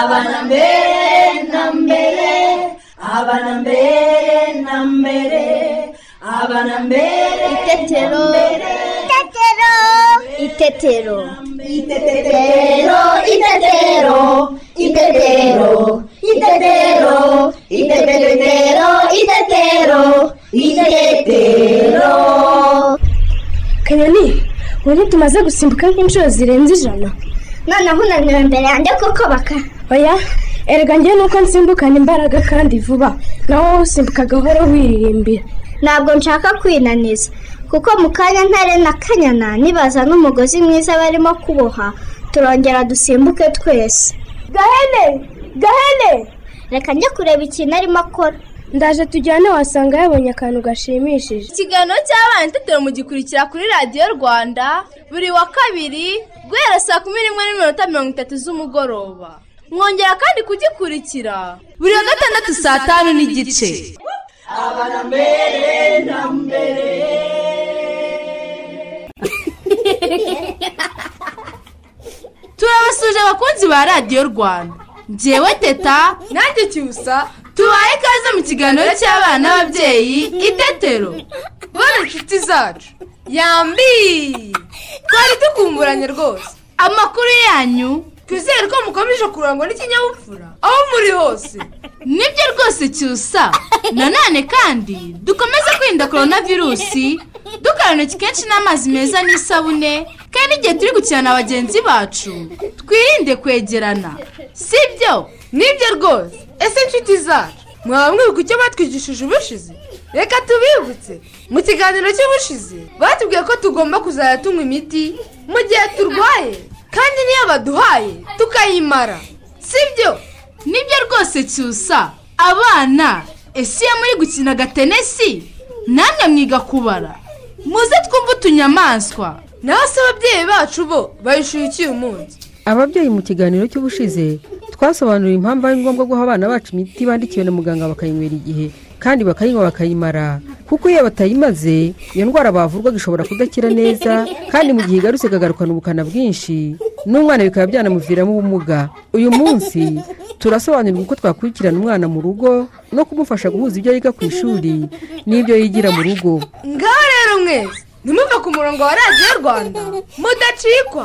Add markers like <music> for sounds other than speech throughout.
abana mbere na mbere abana mbere na mbere abana mbere Itetero. Itetero. Itetero, itetero, itetero, itetero, itetero, itetero, itetero. kanyoni ubu tumaze gusimbuka nk'inshuro zirenze ijana noneho unaniwe imbere yanjye kuko baka. Oya erega njye nuko nsimbukana imbaraga kandi vuba. Nawe wowe usimbuka gahoro wiririmbira. Ntabwo nshaka kwinaniza. Kuko mu kanya ntare na kanyana nibaza n'umugozi mwiza barimo kuboha turongera dusimbuke twese. Gahene! Gahene! Reka njye kureba ikintu arimo akora. Ndaje tujyane wasanga yabonye akantu gashimishije. Ikiganiro cy'abana itetero mugikurikira kuri radiyo rwanda buri wa kabiri guhera saa kumi n'imwe n'iminota mirongo itatu z'umugoroba. Mwongera kandi kugikurikira. Buri wa gatandatu saa tanu n'igice. Turabasuje abakunzi ba radiyo rwanda. Njyewe teta nanjye cyusa tubaye ikaze mu kiganiro cy'abana n'ababyeyi itetero bane inshuti zacu. Yambi! Twari dukumburanye rwose. Amakuru yanyu twizere ko mukomeje kurangwa n'ikinyabupfura. Aho muri hose. Nibyo rwose cyusa. Nanone kandi dukomeze kwirinda korona virusi dukaraba intoki kenshi n'amazi meza n'isabune kandi igihe turi gukina na bagenzi bacu twirinde kwegerana. Sibyo? Nibyo rwose. Ese inshuti zacu? Mwaba mwibuka icyo batwigishije ubushize? Reka tubibutse mu kiganiro cy'ubushize batubwiye ko tugomba kuzajya tunywa imiti mu gihe turwaye kandi niyo baduhaye tukayimara. Sibyo? Nibyo rwose cyusa. Abana ese iyo muri gukina agatenesi namwe mwiga kubara. Muze twumve utunyamaswa. Naho se ababyeyi bacu bo bayishyuye iki uyu munsi ababyeyi mu kiganiro cy'ubushize twasobanuriye impamvu ari ngombwa guha abana bacu imiti bandikiwe na muganga bakayinywera igihe kandi bakayinywa bakayimara. Kuko iyo batayimaze iyo ndwara bavurwaga ishobora kudakira neza kandi mu gihe igarutse ikagarukana ubukana bwinshi n'umwana bikaba byanamuviramo ubumuga. Uyu munsi turasobanurirwa uko twakurikirana umwana mu rugo no kumufasha guhuza ibyo yiga ku ishuri n'ibyo yigira mu rugo. Ngaho rero mwese ntimuve ku murongo wa radiyo rwanda. Mudacikwa.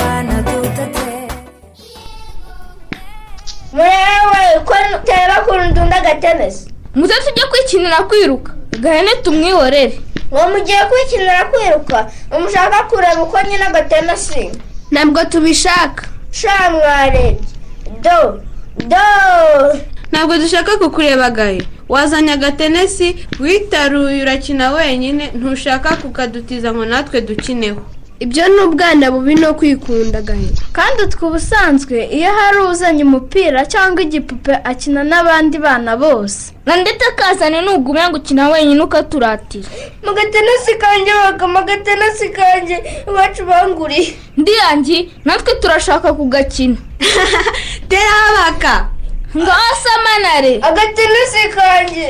Mwewe ko utera bakunda undi agatenesi muze tujye kwikinira kwiruka. Gahene tumwihorere. Uwo mugiye kwikinira kwiruka umushaka kureba uko nyine agatenesi ntabwo tubishaka. Sha mwarebye. Do do. Ntabwo dushaka kukureba gahe. Wazanye agatenesi witaruye urakina wenyine ntushaka kukadutiza ngo natwe dukineho. Ibyo ni ubwana bubi no kwikunda gahe kandi utwo ubusanzwe iyo hari uzanye umupira cyangwa igipupe akina n'abandi bana bose. Ndetse akazana nugumya gukina wenyine ukaturatira. Mu gatenesi kanjye baka mu gatenesi kanjye iwacu banguriye. Ndiyangi natwe turashaka kugakina. <laughs> Tera baka ngaho samanare agatenesi kanjye.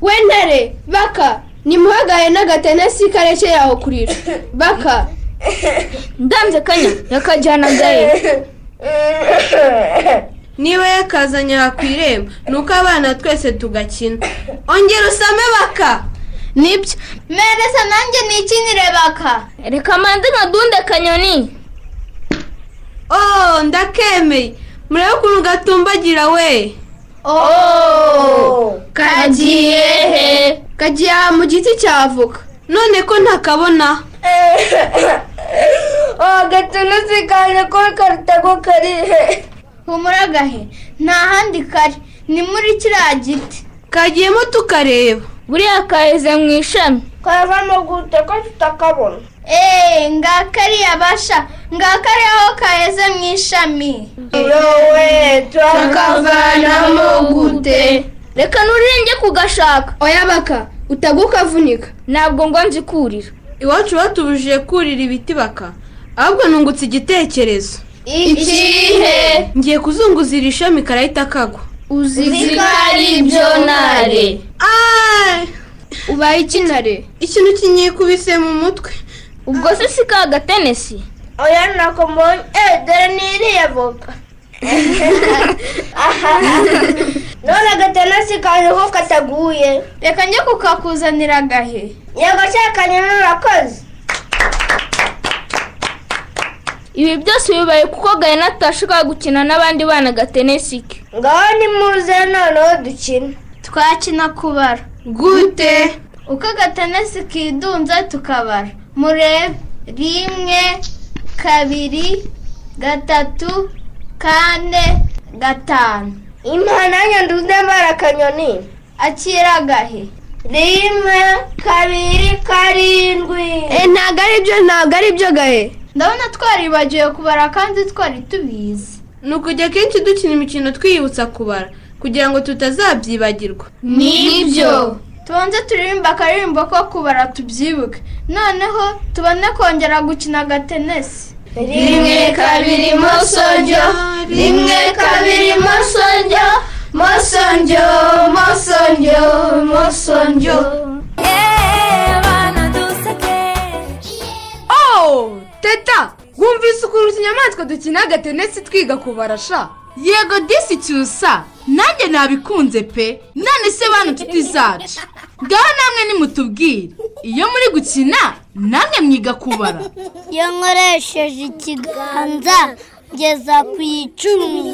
We ntare baka. Nimuhagaye n'agatenesi karekeye aho kurira. <laughs> Baka. Ndanze kanya yakajyana gahe niba yakazanye aha ku irembo. Ni uko abana twese tugakina. Ongera usame baka. Nibyo. Mereza nanjye nikinire baka. Reka manze nkadunde kanyoni oh ndakemeye. Murebe ukuntu gatumbagira we. Kagiye he? Kagiye aha mu giti cya avoka. None <coughs> ko ntakabona agatenesi kanjye ko karuta ko kari. He humura gahe nta handi kari. Ni muri kiriya giti. Kagiyemo tukareba. Buriya kaheze mu ishami. Karavamo gute ko tutakabona. Eee ngakariya basha ngakariya aho kaheze mu ishami. Yowe turakavanamo gute. Reka nurenge kugashaka. Oya baka. Utaguka ukavunika ntabwo ngo nzi kurira. Iwacu batubujije kurira ibiti baka. Ahubwo nungutse igitekerezo. Ikihe? Ngiye kuzunguza iri shami karahita kagwa. Uzi ko ari ibyo nare Ay! ubaye ikinare ikintu kinyikubise mu mutwe. Ubwo se si ka gatenesi oya nako mbonye. Eh dore n'iriya voka <laughs> none agatenesi kanjye ko kataguye. Reka njye kukakuzanira agahe? Yego cyakanye murakoze ibi byose bibaye kuko gahina atashakaga gukina n'abandi bana agatenesi ke. Ngaho nimuze noneho dukine. Twakina kubara. Gute. Uko agatenesi kidunze tukabara. Murebe rimwe kabiri gatatu kane gatanu. Impananya nduze mbara akanyoni. Akira agahe? Rimwe kabiri karindwi. Ntabwo ari byo ntabwo ari byo gahe? Ndabona twaribagiwe kubara kandi twari tubizi. Ni ukujya kenshi dukina imikino twiyibutsa kubara kugira ngo tutazabyibagirwa. Nibyo tubanze turirimba akaririmbo ko kubara tubyibuke. Noneho tubone kongera gukina agatenesi rimwe kabiri mosonjo rimwe kabiri mosonjo mosonjo mosonjo mosonjo utunyamaswa dukina agatenesi twiga kubara sha yego disi cyusa nanjye nabikunze pe. None se bana nshuti zacu. Ngaho namwe nimutubwire. Iyo muri gukina namwe mwiga kubara. Iyo nkoresheje ikiganza. Ngeza ku icumi.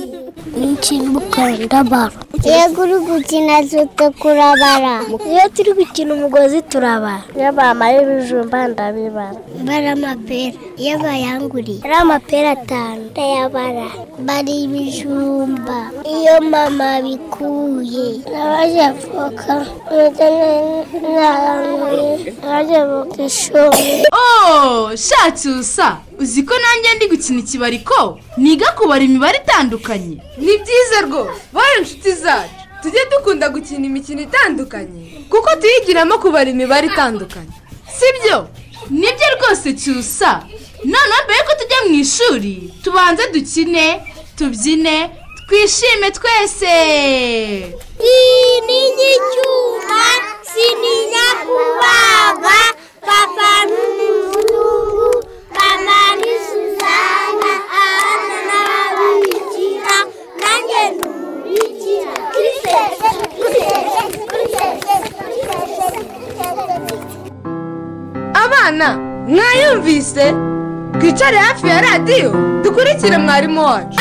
N'ikibuga ndabara yego uri gukina zute kurabara? Iyo turi gukina umugozi turabara. Iyo bamara ibijumba ndabibara. Bara amapera. Iyo bayanguriye. Ari amapera atanu. Ndayabara. Bari ibijumba. Iyo mama bikuye nabaje voka naranguye nabaje voka ishuri oh sha cyusa uzi ko nanjye ndi gukina ikibariko? Niga kubara imibare itandukanye ni byiza rwose. Bari inshuti zacu tujye dukunda gukina imikino itandukanye kuko tuyigiramo kubara imibare itandukanye sibyo? Nibyo rwose cyusa. Noneho mbere yuko tujya mu ishuri tubanze dukine tubyine twishime twese. Ni icyuma sinijya kubaga papa. n'umuzungu abana mwayumvise twicare hafi ya radiyo dukurikire mwarimu wacu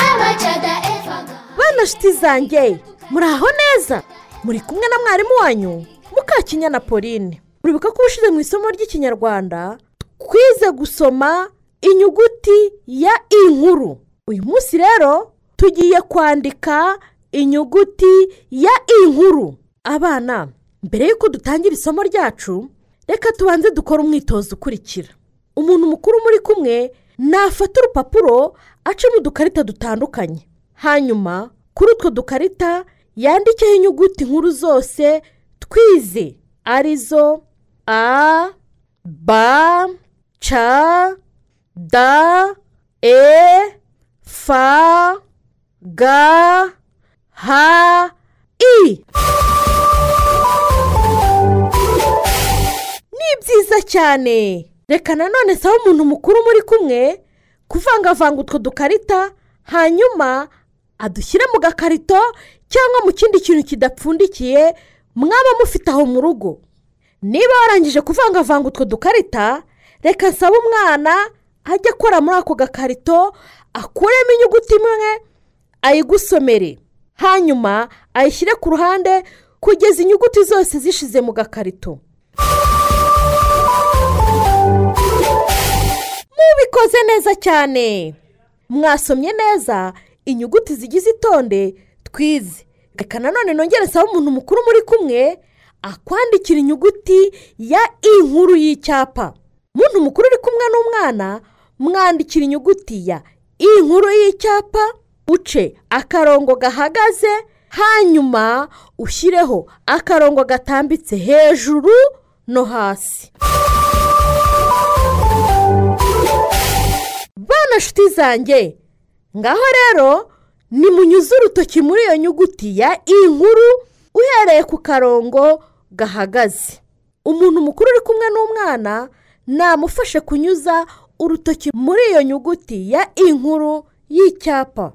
bana nshuti zanjye muri aho neza muri kumwe na mwarimu wanyu mukakinyana pauline uribuka ko ubushize mu isomo ry'ikinyarwanda twize gusoma inyuguti ya inkuru. Uyu munsi rero tugiye kwandika inyuguti ya inkuru. Abana mbere y'uko dutangira isomo ryacu reka tubanze dukore umwitozo ukurikira. Umuntu mukuru muri kumwe nafata urupapuro acamo udukarita dutandukanye. Hanyuma kuri utwo dukarita yandikeho inyuguti nkuru zose twize. Arizo a b c d e f g h i. byiza cyane. Reka nanone saba umuntu mukuru muri kumwe kuvangavanga utwo dukarita hanyuma adushyire mu gakarito cyangwa mu kindi kintu kidapfundikiye mwaba mufite aho mu rugo. Niba warangije kuvangavanga utwo dukarita reka nsaba umwana ajye akora muri ako gakarito akuremo inyuguti imwe ayigusomere. Hanyuma ayishyire ku ruhande kugeza inyuguti zose zishize mu gakarito. Mubikoze neza cyane. Mwasomye neza inyuguti zigize itonde twize. Reka nanone nongere nsaba umuntu mukuru muri kumwe akwandikira inyuguti ya inkuru y'icyapa. Muntu mukuru uri kumwe n'umwana mwandikira inyuguti ya iyi nkuru y'icyapa uce akarongo gahagaze hanyuma ushyireho akarongo gatambitse hejuru no hasi. Bana nshuti zanjye ngaho rero nimunyuze urutoki muri iyo nyuguti ya iyi nkuru uhereye ku karongo gahagaze. Umuntu mukuru uri kumwe n'umwana namufashe kunyuza urutoki muri iyo nyuguti ya inkuru y'icyapa.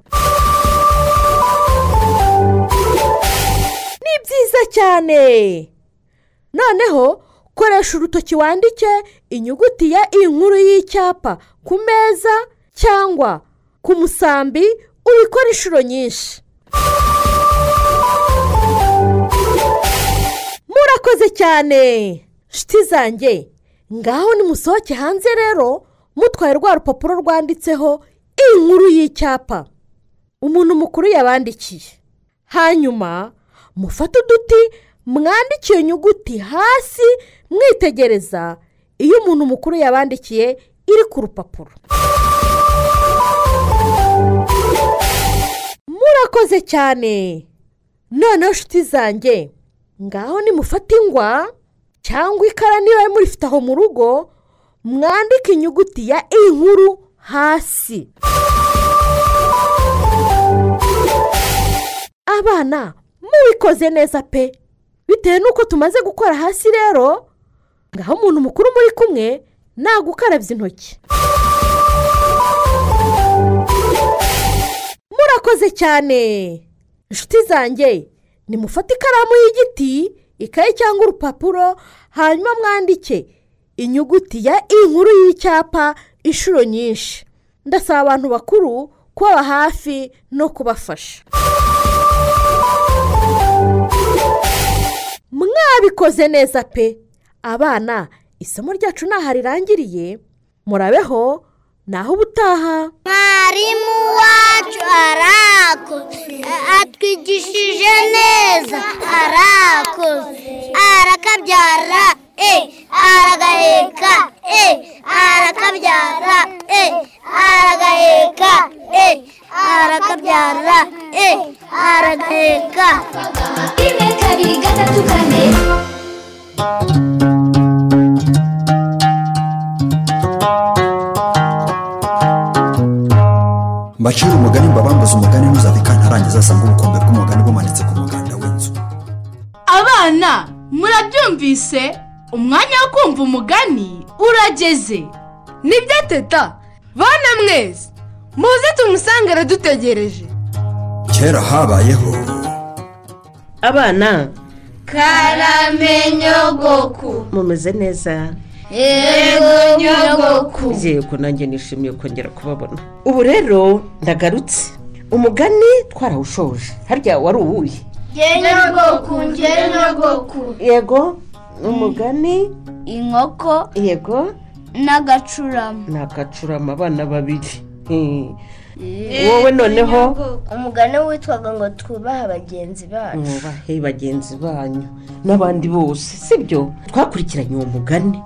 Ni byiza cyane. Noneho koresha urutoki wandike inyuguti ya inkuru y'icyapa ku meza cyangwa ku musambi ubikora inshuro nyinshi. Murakoze cyane. Nshuti zanjye ngaho nimusohoke hanze rero mutwaye rwa rupapuro rwanditseho inkuru y'icyapa. Umuntu mukuru yabandikiye. Hanyuma mufate uduti mwandike iyo nyuguti hasi mwitegereza. Iyo umuntu mukuru yabandikiye iri ku rupapuro. Murakoze cyane. Noneho nshuti zanjye ngaho nimufate ingwa cyangwa ikara niba murifite aho mu rugo mwandike inyuguti ya inkuru hasi. Abana mubikoze neza pe. Bitewe n'uko tumaze gukora hasi rero ngaho umuntu mukuru muri kumwe nagukarabya intoki. Murakoze cyane. Inshuti zanjye nimufate ikaramu y'igiti ikayi cyangwa urupapuro hanyuma mwandike inyuguti ya inkuru y'icyapa inshuro nyinshi. Ndasaba abantu bakuru kubaba hafi no kubafasha. Mwabikoze neza pe. Abana isomo ryacu ntaho rirangiriye murabeho naho ubutaha. Mwarimu wacu arakoze murabyumvise umwanya wo kumva umugani urageze. Nibyo teta. Bana mwese muze tumusange aradutegereje kera habayeho. Abana karame nyogoku mumeze neza. Yego nyogoku. Yego nanjye nishimiye kongera kubabona. Ubu rero ndagarutse. Umugani twarawushoje. Harya wari uwuhe? Nge nyogoku nyogoku. Yego. Umugani? Inkoko. Yego. N'agacurama. Ni agacurama abana babiri. Hmm. wowe noneho? umugani witwaga ngo twubahe bagenzi bacu. Mwubahe bagenzi banyu. N'abandi bose sibyo? Twakurikiranye uwo mugani.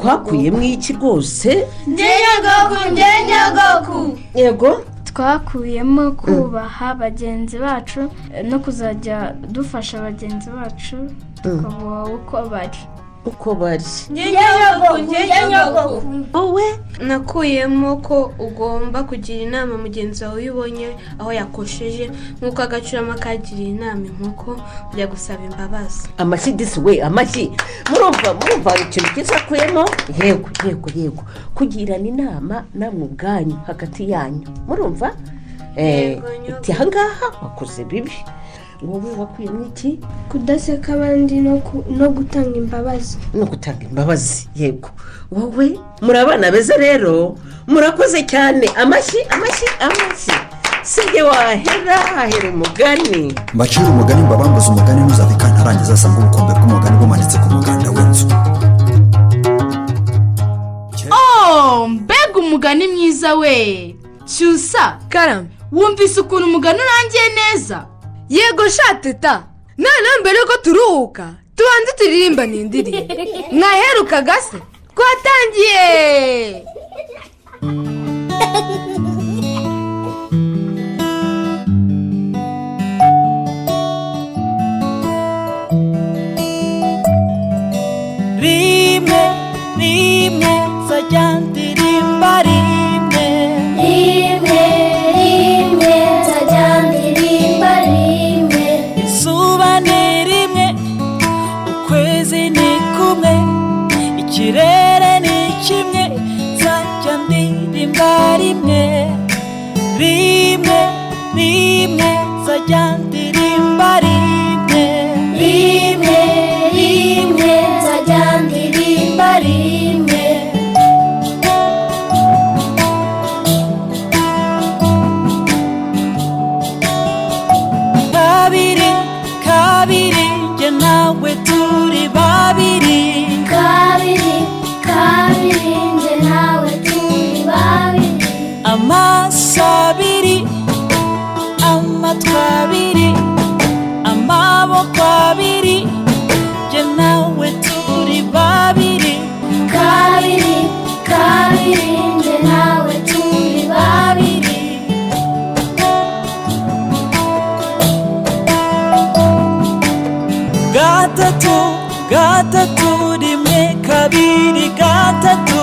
Twakuyemo iki rwose? Nge nyogoku nge nyogoku yego. Twakuyemo kubaha bagenzi bacu eh, no kuzajya dufasha bagenzi bacu. Uko bari uko bari wowe nakuyemo ko ugomba kugira inama mugenzi wawe iyo ubonye aho yakosheje. Nk'uko agacurama kagiriye inama inkoko kujya gusaba imbabazi. Amashyi disi we amashyi. Murumva murumva ikintu cyiza akuyemo? Yego yego yego. Kugirana inama namwe ubwanyu hagati yanyu. Murumva? Eh, uti ahangaha wakoze bibi. Wowe wakuyemo iki kudaseka abandi no gutanga imbabazi. no gutanga imbabazi yego wowe muri abana beza rero murakoze cyane. Amashyi amashyi amashyi. Sijye wahera hahera umugani. Mbacira umugani mbabambuze umugani ntuzave kantarangiza asanga ubukombe bw'umugani bumanitse ku muganda w'inzu. Oh mbega umugani mwiza we. Cyusa karame wumvise ukuntu umugani urangiye neza. Yego sha teta. Noneho mbere yuko turuhuka tubanze turirimba n'indirimbo mwaherukaga <laughs> se twatangiye rimwe rimwe nzajya gatatu rimwe kabiri gatatu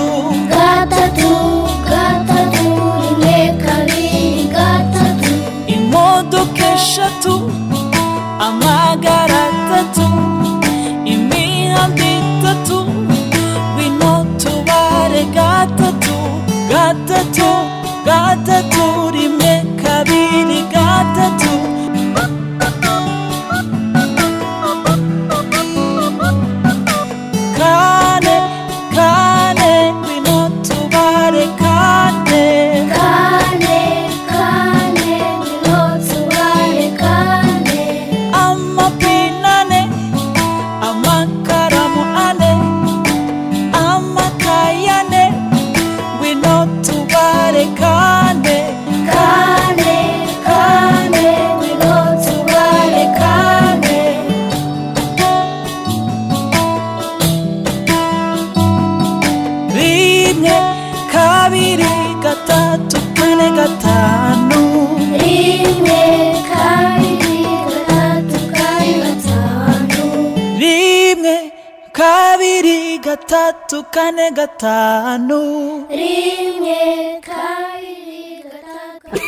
gatatu gatatu rimwe kabiri gatatu imodoka eshatu amagare atatu imihanda itatu wino tubare gatatu gatatu gatatu kane gatanu. Rimwe kabiri gatatu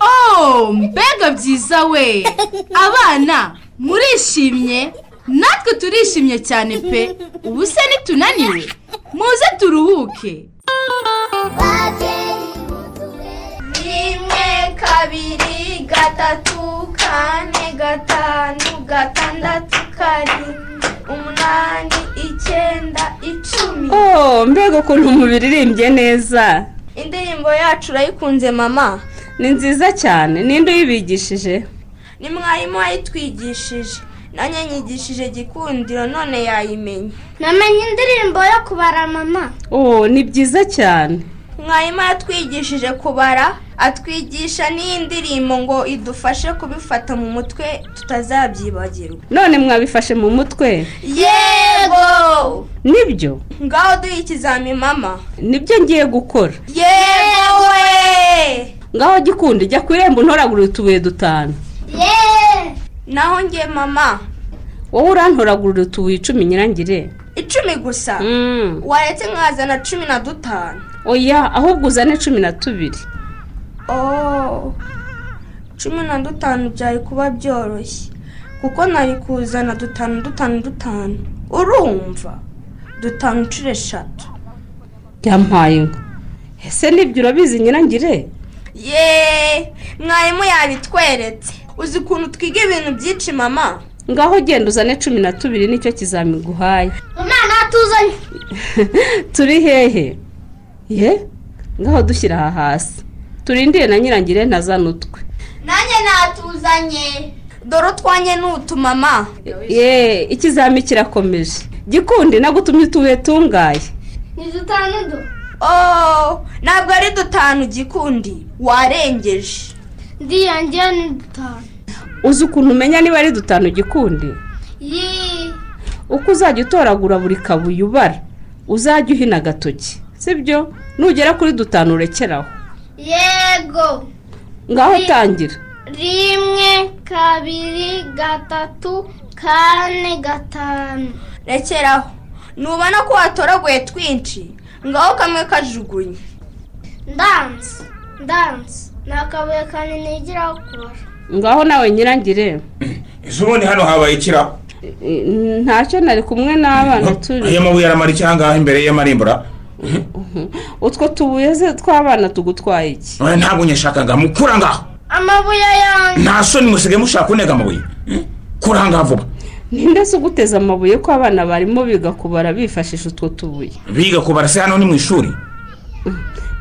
<laughs> oh mbega byiza we. Abana murishimye? Natwe turishimye cyane pe. Ubu se nitunaniwe muze turuhuke. Rimwe kabiri gatatu kane gatanu gatandatu karindwi umunani icyenda icumi. Oh mbega ukuntu mubiririmbye neza. Indirimbo yacu urayikunze mama? Ni nziza cyane. Ninde uyibigishije? Ni mwarimu wayitwigishije. Nanjye nyigishije gikundiro none yayimenye namenye indirimbo yo kubara mama. Oh ni byiza cyane. Mwarimu yatwigishije kubara? Atwigisha n'iyi ndirimbo ngo idufashe kubifata mu mutwe tutazabyibagirwa. None mwabifashe mu mutwe? Yego! Nibyo? Ngaho duhe ikizami mama. Nibyo ngiye gukora. Yego we! Ngaho gikundi jya ku irembo ntoragura utubuye dutanu. Naho ngiye mama. Wowe urantoragurira utubuye icumi nyirangire. Icumi gusa? Mm. waretse nkazana cumi na dutanu. Oya ahubwo uzane cumi na tubiri. Cumi na dutanu byari kuba byoroshye kuko nari kuzana dutanu dutanu dutanu. Urumva? Dutanu inshuro eshatu. Byampaye inka ese ni byo urabizi nyirangire yeee! Mwarimu yabitweretse. Uzi ukuntu twiga ibintu byinshi mama? Ngaho genda uzane cumi na tubiri ni cyo kizami guhaye umwana atuzanye <laughs> turi hehe? Ye? Ngaho dushyira aha hasi. Turindire na nyirangire ntazane utwe nanjye natuzanye. Dore utwanye n'utu mama ye ikizami kirakomeje. Gikundi nagutumye utubuye tungaye. Ni dutanu do oh ntabwo ari dutanu gikundi. Warengeje. Ndiyangira ni dutanu. Uzi ukuntu umenya niba ari dutanu gikundi? Yii uko uzajya utoragura buri kabuye ubara uzajya uhina agatoki. Sibyo? Nugera kuri dutanu urekeraho. Yego. Ngaho tangira. Rimwe kabiri gatatu kane gatanu. Rekeraho. Nubona ko watoraguye twinshi. Ngaho kamwe kajugunye. Ndanze. Ndanze. Ni akabuye kanini nigiraho kubara. Ngaho nawe nyirangire. <clears throat> Ese ubundi hano habaye ikiraho ntacyo nari kumwe n'abana turi. Aya mabuye aramara icyangaha imbere y'amarimbura utwo tubuye tw'abana tugutwaye iki? Oya, ntabwo nyashakaga. Mukura ngaho amabuye yanjye. Nta soni musigaye mushaka kunega amabuye. Eh, kura ngaho vuba. Ninde se uguteza amabuye ko abana barimo biga kubara bifashisha utwo tubuye? Biga kubara se hano ni mu ishuri.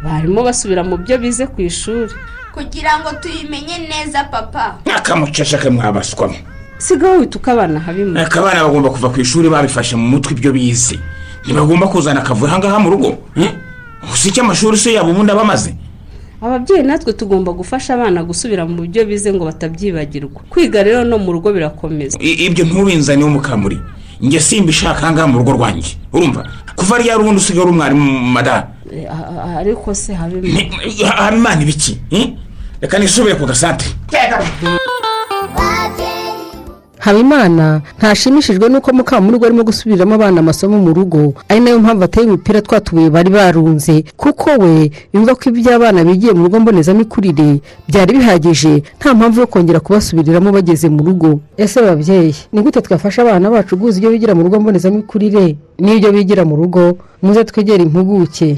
Barimo basubira mu byo bize ku ishuri. Kugira ngo tuyimenye neza papa. Akamuceceke mwabaswamo. Sigaho wituka abana habimo Aka abana bagomba kuva ku ishuri babifashe mu mutwe ibyo bize. Ntibagomba kuzana akavuyo. Ahangaha mu rugo Eh? gusa icyo amashuri se yabo ubundi aba amaze? Ababyeyi natwe tugomba gufasha abana gusubira mu byo bize ngo batabyibagirwa. Kwiga rero no mu rugo birakomeza. Ibyo ntubinzaneho mukamuri njye simba ishaka ahangaha mu rugo rwanjye. Urumva? Kuva ryari ubundi usigaye uri umwarimu madara Eh, a- a- ariko se habimana ibiki Eh? reka nisubire ku gasantere habimana ntashimishijwe n'uko mukamurugo arimo gusubiramo abana amasomo mu rugo. Ari na yo mpamvu ateye umupira twatubuye bari barunze. Kuko we yumva ko ibyo abana bigiye mu rugo mbonezamikurire byari bihagije nta mpamvu yo kongera kubasubiriramo bageze mu rugo. Ese babyeyi ni gute twafasha abana bacu guhuza ibyo bigira mu rugo mbonezamikurire? N'ibyo bigira mu rugo muze twegere impuguke.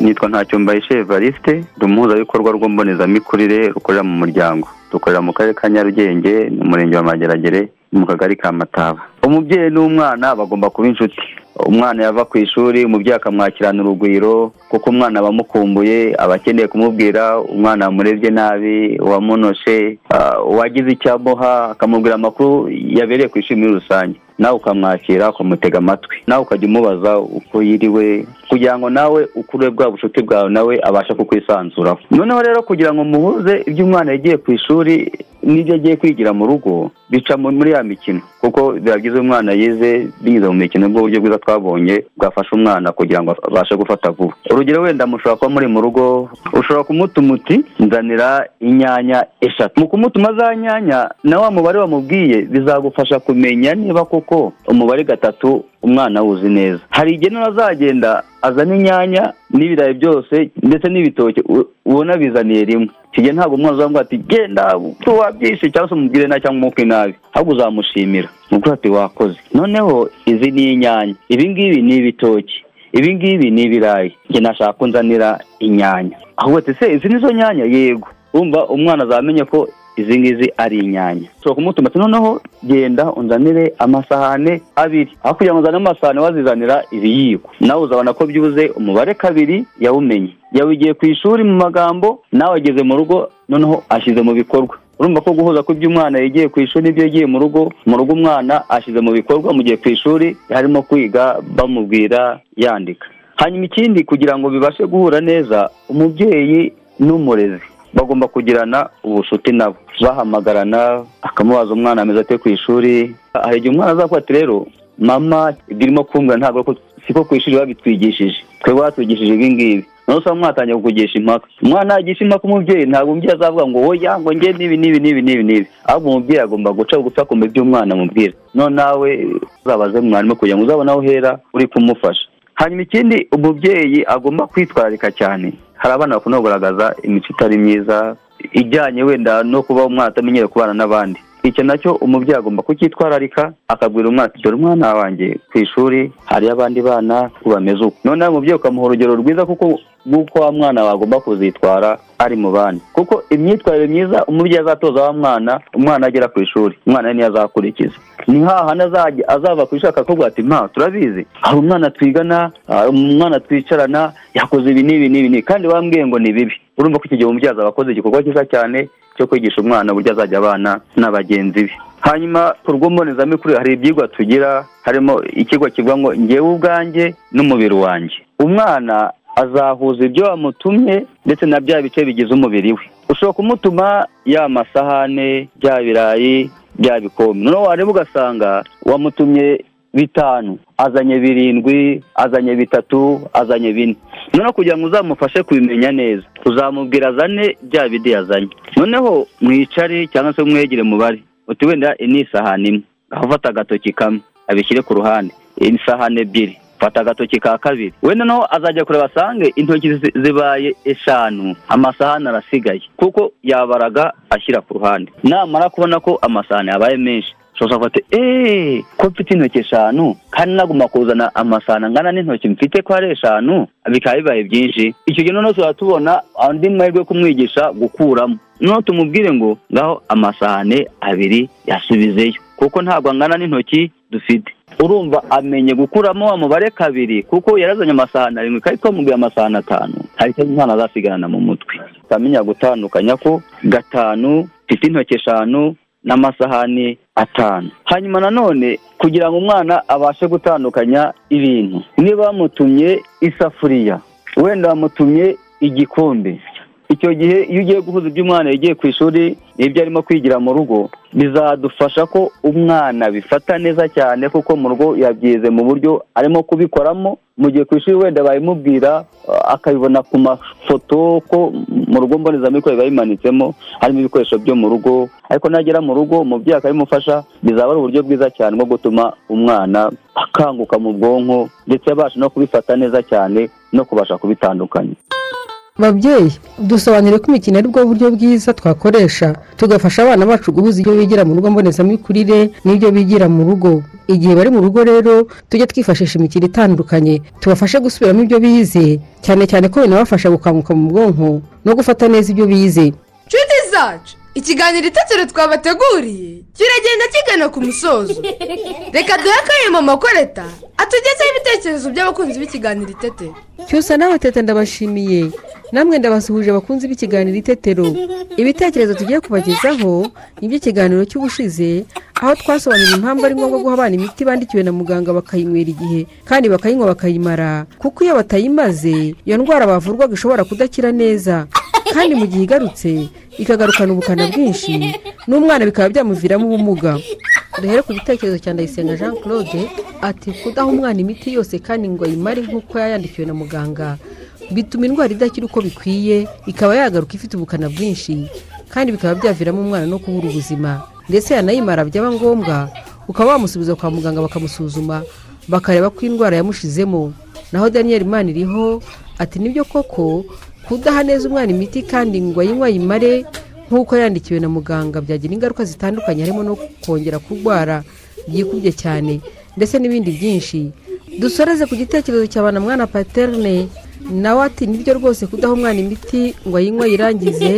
Nitwa ntacyo mbayishe evariste ndi umuhuzabikorwa rw'mbonezamikurire rukorera mu muryango. Dukorera mu karere ka nyarugenge mu murenge wa mageragere mu kagari ka mataba. Umubyeyi n'umwana bagomba kuba inshuti. Umwana yava ku ishuri umubyeyi akamwakirana urugwiro kuko umwana aba amukumbuye aba akeneye kumubwira umwana wamurebye nabi uwamunoshe ah, uwagize icyo amuha akamubwira amakuru yabereye ku ishuri muri rusange. Nawe ukamwakira ukamutega amatwi. Nawe ukajya umubaza uko yiriwe kugira ngo nawe ukure bwa bucuti bwawe nawe abashe kukwisanzuraho. Noneho rero kugira ngo muhuze ibyo umwana yagiye ku ishuri n'ibyo agiye kwigira mu rugo bica mu- muri ya mikino. Kuko byiza umwana yize binyuze mu mikino bwo buryo bwiza twabonye bwafasha umwana kugira ngo abashe gufata vuba. Urugero wenda mushobora kuba muri mu rugo ushobora kumutuma uti nzanira inyanya eshatu. Mu kumutuma za nyanya na wa mubare wamubwiye bizagufasha kumenya niba koko umubare gatatu umwana awuzi neza. Hari igihe noneho azagenda azana inyanya n'ibirayi byose ndetse n'ibitoki ubona bizaniye rimwe. Icyo gihe ntabwo umwana uzavuga ati genda wabyishe cyangwa se umubwire nabi cyangwa umwuke nabi. Ahubwo uzamushimira. Nuko ati wakoze. Noneho izi ni inyanya. Ibi ngibi ni ibitoki. Ibi ngibi ni ibirayi. Njye nashaka ko nzanira inyanya. Ahubwo ati se izi nizo nyanya? Yego. Urumva umwana azamenye ko izi ngizi ari inyanya. Ushobora kumutuma ati noneho genda unzanire amasahane abiri. Aho kugira ngo uzane amasahane wazizanira ibiyiko. Nawe uzabona ko byibuze umubare kabiri yawumenye. Yawigiye ku ishuri mu magambo nawe ageze mu rugo noneho ashyize mu bikorwa. Urumva ko guhuza ko ibyo umwana yagiye ku ishuri n'ibyo yagiye mu rugo mu rugo umwana ashyize mu bikorwa mu gihe ku ishuri harimo kwiga bamubwira yandika. Hanyuma ikindi kugira ngo bibashe guhura neza umubyeyi n'umurezi. Bagomba kugirana ubucuti nabo. Bahamagarana akamubaza umwana ameze ate ku ishuri. Hari igihe umwana azavuga ati rero mama ibyo urimo kumbwira ntabwo siko ku ishuri babitwigishije. Twebwe batwigishije ibi ngibi. Nawe usanga mwatangiye kukugisha impaka. Umwana yagisha impaka umubyeyi ntabwo umubyeyi azavuga ngo oya ngo njye n'ibi n'ibi n'ibi n'ibi n'ibi. Ahubwo umubyeyi agomba guca bugufi akumva ibyo umwana amubwira. None nawe uzabaze mwarimu kugira ngo uzabone aho uhera uri kumufasha. Hanyuma ikindi umubyeyi agomba kwitwararika cyane. Hari abana bakunda kugaragaza imico itari myiza ijyanye wenda no kuba umwana atamenyere kubana n'abandi. Icyo na cyo umubyeyi agomba kucyitwararika akabwira umwana ati dore umwana wanjye ku ishuri hariyo abandi bana bameze uko. Noneho umubyeyi ukamuha urugero rwiza kuko nk'uko wa mwana wagomba kuzitwara ari mu bandi. Kuko imyitwarire myiza umubyeyi azatoza wa mwana umwana agera ku ishuri. Umwana niyo azakurikiza. Ni hahandi azava ku ishuri akakubwira ati mpa turabizi. Hari umwana twigana umwana twicarana yakoze ibi n'ibi n'ibi n'ibi. Kandi bambwiye ngo ni bibi. Urumva ko iki gihe umubyeyi azaba akoze igikorwa cyiza cyane cyo kwigisha umwana uburyo azajya abana na bagenzi be. Hanyuma ku rwo mbonezamikurire hari ibyigwa tugira harimo ikigo kivuga ngo ngewe ubwanjye n'umubiri wanjye. Umwana azahuza ibyo wamutumye ndetse na bya bice bigize umubiri we. Ushobora kumutuma ya masahane bya birayi bya bikombe noneho wareba ugasanga wamutumye bitanu azanye birindwi azanye bitatu azanye bine. Noneho kugira ngo uzamufashe kubimenya neza uzamubwira azane bya bidi yazanye. Noneho mwicare cyangwa se mwegere mubare. Uti wenda ni isahani imwe. Aho ufata agatoki kamwe abishyire ku ruhande. Isahani ebyiri. Fata agatoki ka kabiri. Wenda naho azajya kureba asange intoki zi- zibaye eshanu. Amasahani arasigaye. Kuko yabaraga ashyira ku ruhande. Namara kubona ko amasahani yabaye menshi ushobora kuvuga ati eee ko mfite intoki eshanu kandi naguma kuzana amasahani angana n'intoki mfite ko ari eshanu bikaba bibaye byinshi. Icyo gihe noneho tuzaba tubona andi mahirwe yo kumwigisha gukuramo noneho tumubwire ngo ngaho amasahani abiri yasubizeyo kuko ntabwo angana n'intoki dufite urumva amenye gukuramo wa mubare kabiri kuko yarazanye amasahani arindwi kandi twamubwiye amasahani atanu hari icyo umwana azasigarana mu mutwe. Ukamenya gutandukanya ko gatanu mfite intoki eshanu n'amasahani atanu. Hanyuma nanone kugira ngo umwana abashe gutandukanya ibintu. Niba bamutumye isafuriya wenda bamutumye igikombe. Icyo gihe iyo ugiye guhuza ibyo umwana yagiye ku ishuri n'ibyo arimo kwigira mu rugo bizadufasha ko umwana bifata neza cyane kuko mu rugo yabyize mu buryo arimo kubikoramo. Mu gihe ku ishuri wenda bayimubwira uh, akabibona ku mafoto ko mu rugo mbonezamikorere biba bimanitsemo harimo ibikoresho byo mu rugo. Ariko nagera mu rugo umubyeyi akabimufasha bizaba ari uburyo bwiza cyane bwo gutuma umwana akanguka mu bwonko ndetse abasha no kubifata neza cyane no kubasha kubitandukanya. Babyeyi dusobanurire ko imikino ari bwo buryo bwiza twakoresha tugafasha abana bacu guhuza ibyo bigira mu rugo mbonezamikurire n'ibyo bigira mu rugo. Igihe bari mu rugo rero tujye twifashisha imikino itandukanye tubafashe gusubiramo ibyo bize cyane cyane ko binabafasha gukanguka mu bwonko no gufata neza ibyo bize. Nshuti zacu ikiganiro itetero twabateguriye. Kiragenda kigana ku musozo. Reka duhe akayuma makoreta atugezeho ibitekerezo by'abakunzi b'ikiganiro itetero cyusa nawe teta ndabashimiye. Namwe ndabasuhuje abakunzi b'ikiganiro itetero. Ibitekerezo tugiye kubagezaho ni iby'ikiganiro cy'ubushize aho twasobanurira impamvu ari ngombwa guha abana imiti bandikiwe na muganga bakayinywera igihe kandi bakayinywa bakayimara. Kuko iyo batayimaze iyo ndwara bavurwaga ishobora kudakira neza. Kandi mu gihe igarutse ikagarukana ubukana bwinshi. N'umwana bikaba byamuviramo ubumuga. Duhere ku gitekerezo cya ndayisenga jean claude ati kudaha umwana imiti yose kandi ngo ayimare nk'uko yayandikiwe na muganga bituma indwara idakira uko bikwiye ikaba yagaruka ifite ubukana bwinshi. Kandi bikaba byaviramo umwana no kubura ubuzima. Ndetse yanayimara byaba ngombwa ukaba wamusubiza kwa muganga bakamusuzuma bakareba ko indwara yamushizemo. Naho daniel maniriho ati ni byo koko kudaha neza umwana imiti kandi ngo ayinywe ayimare nk'uko yandikiwe na muganga byagira ingaruka zitandukanye harimo no kongera kurwara byikubye cyane ndetse n'ibindi byinshi. Dusoreze ku gitekerezo cya mwana paterne nawe ati ni byo rwose kudaha umwana imiti ngo ayinywe ayirangize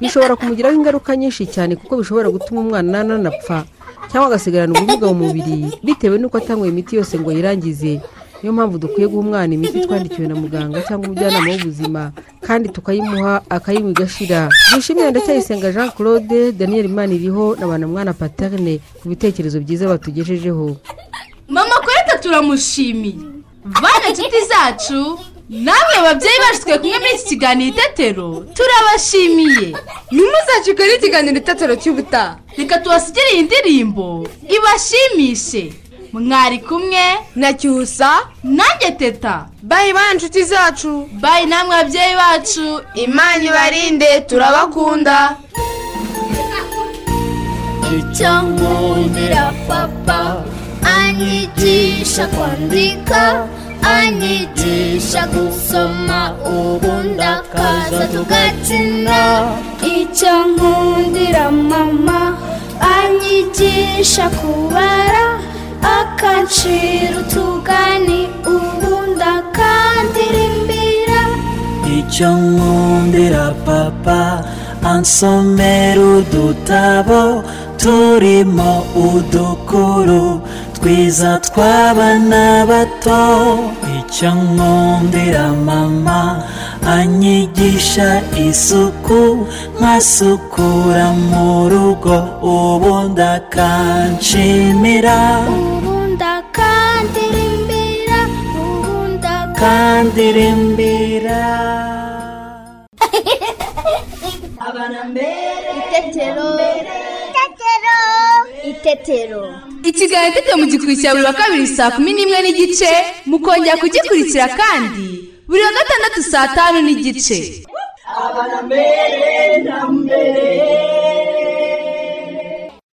bishobora kumugiraho ingaruka nyinshi cyane kuko bishobora gutuma umwana nanapfa cyangwa agasigarana ubumuga mu mubiri bitewe n'uko atanyweye imiti yose ngo ayirangize. Niyo mpamvu dukwiye guha umwana imiti twandikiwe na muganga cyangwa umujyanama w'ubuzima kandi tukayimuha akayinywa igashira. Dushimire ndacyayisenga jean claude daniel maniriho na mwana paterne ku bitekerezo byiza batugejejeho. Mama koreta turamushimiye. Bana inshuti zacu namwe babyeyi bacu twe kumwe muri iki kiganiro itetero turabashimiye. Ntimuzacike n'ikiganiro itetero cy'ubutaha. Reka tubasigire iyi ndirimbo ibashimishe. Mwari kumwe na cyusa. Nanjye teta. Bayi bayi inshuti zacu. Bayi namwe babyeyi bacu. Imana ibarinde turabakunda. Icyo nkundira papa anyigisha kwandika anyigisha gusoma ubundi akaza tugakina icyo nkundira mama anyigisha kubara akancira utugani ubundi akandirimbira. Icyo nkundira papa ansomera udutabo turimo udukuru twiza tw'abana bato. Icyo nkundira mama anyigisha isuku nkasukura mu rugo. Ubundi akanshimira ubundi akandirimbira ubundi akandirimbira abana <laughs> mbere itetero. Itetero. Itetero. Ikiganiro itetero mugikurikira buri wa kabiri saa kumi n'imwe n'igice mukongera kugikurikira kandi. Buri wa gatandatu saa tanu n'igice. Abana mbere na mbere.